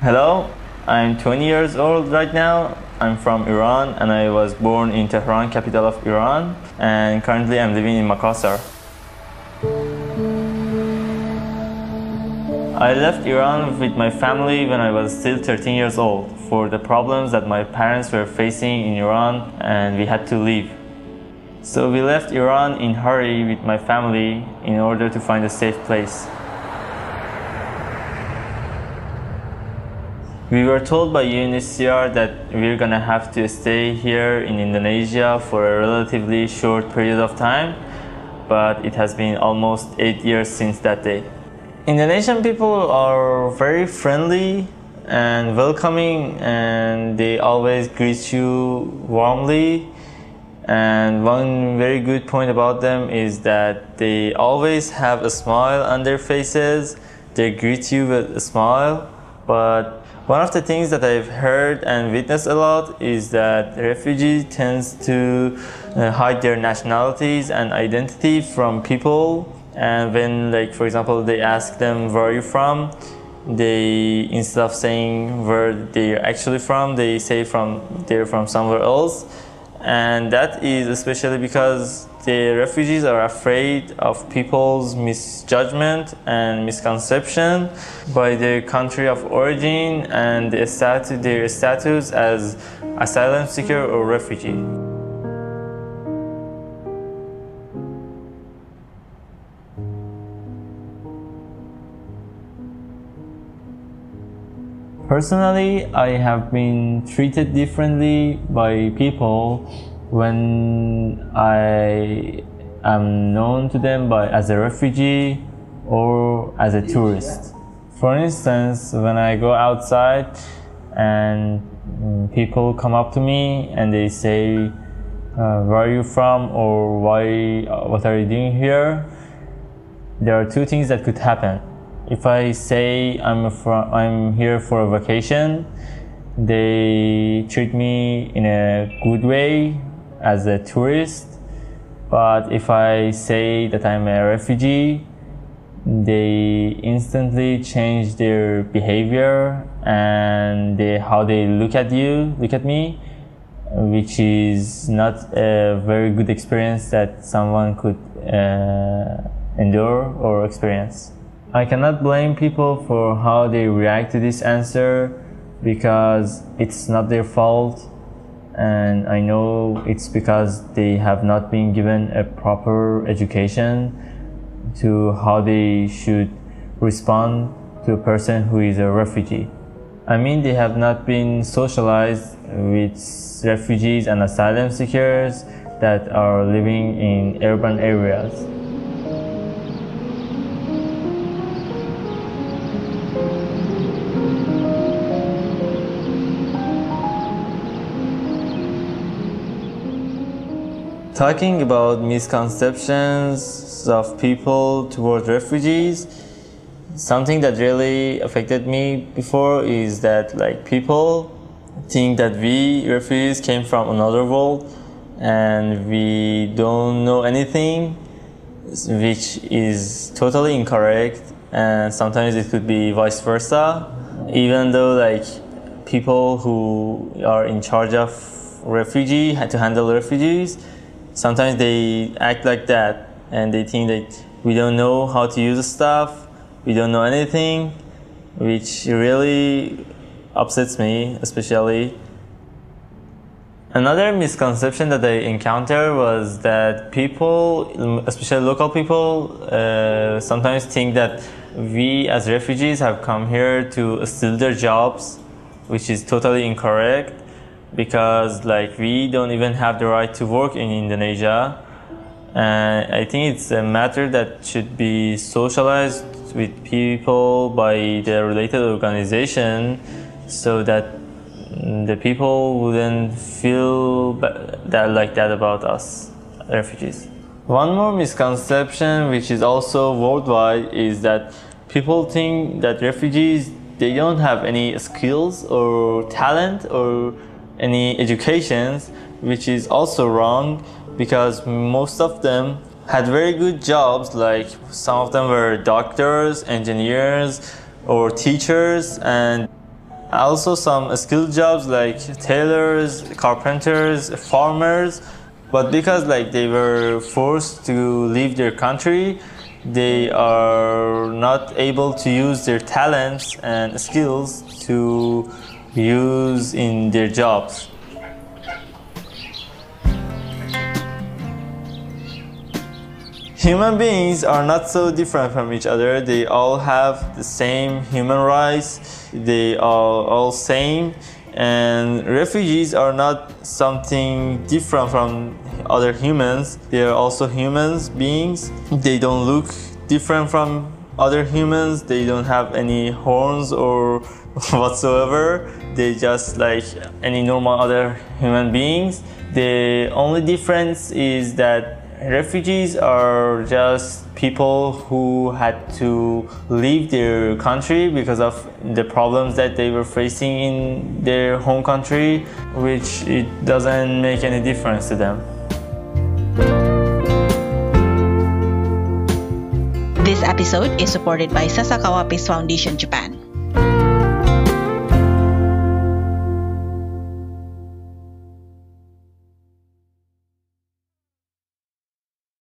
Hello, I'm 20 years old right now. I'm from Iran and I was born in Tehran, capital of Iran, and currently I'm living in Makassar. I left Iran with my family when I was still 13 years old for the problems that my parents were facing in Iran and we had to leave. So we left Iran in hurry with my family in order to find a safe place. We were told by UNHCR that we're gonna have to stay here in Indonesia for a relatively short period of time, but it has been almost eight years since that day. Indonesian people are very friendly and welcoming and they always greet you warmly. And one very good point about them is that they always have a smile on their faces. They greet you with a smile but one of the things that I've heard and witnessed a lot is that refugees tends to uh, hide their nationalities and identity from people. And when like for example they ask them where are you from? they instead of saying where they're actually from they say from they're from somewhere else and that is especially because the refugees are afraid of people's misjudgment and misconception by their country of origin and their status as asylum seeker or refugee. Personally, I have been treated differently by people when I am known to them by as a refugee or as a tourist. For instance, when I go outside and people come up to me and they say, uh, "Where are you from?" or "Why? What are you doing here?" There are two things that could happen if I say I'm I'm here for a vacation, they treat me in a good way as a tourist. But if I say that I'm a refugee, they instantly change their behavior and they, how they look at you, look at me, which is not a very good experience that someone could uh, endure or experience. I cannot blame people for how they react to this answer because it's not their fault and I know it's because they have not been given a proper education to how they should respond to a person who is a refugee. I mean, they have not been socialized with refugees and asylum seekers that are living in urban areas. Talking about misconceptions of people towards refugees, something that really affected me before is that like people think that we refugees came from another world and we don't know anything, which is totally incorrect. And sometimes it could be vice versa, even though like people who are in charge of refugee had to handle refugees sometimes they act like that and they think that we don't know how to use stuff, we don't know anything, which really upsets me, especially. Another misconception that I encountered was that people, especially local people, uh, sometimes think that we as refugees have come here to steal their jobs, which is totally incorrect because like we don't even have the right to work in Indonesia. And I think it's a matter that should be socialized with people by the related organization so that the people wouldn't feel that like that about us refugees. One more misconception which is also worldwide is that people think that refugees they don't have any skills or talent or any educations, which is also wrong because most of them had very good jobs, like some of them were doctors, engineers, or teachers, and Also some skilled jobs like tailors, carpenters, farmers. But because like they were forced to leave their country, they are not able to use their talents and skills to use in their jobs. Human beings are not so different from each other. They all have the same human rights. They are all same. And refugees are not something different from other humans. They are also humans beings. They don't look different from other humans. They don't have any horns or whatsoever. They just like any normal other human beings. The only difference is that refugees are just people who had to leave their country because of the problems that they were facing in their home country, which it doesn't make any difference to them. This episode is supported by Sasakawa Peace Foundation Japan.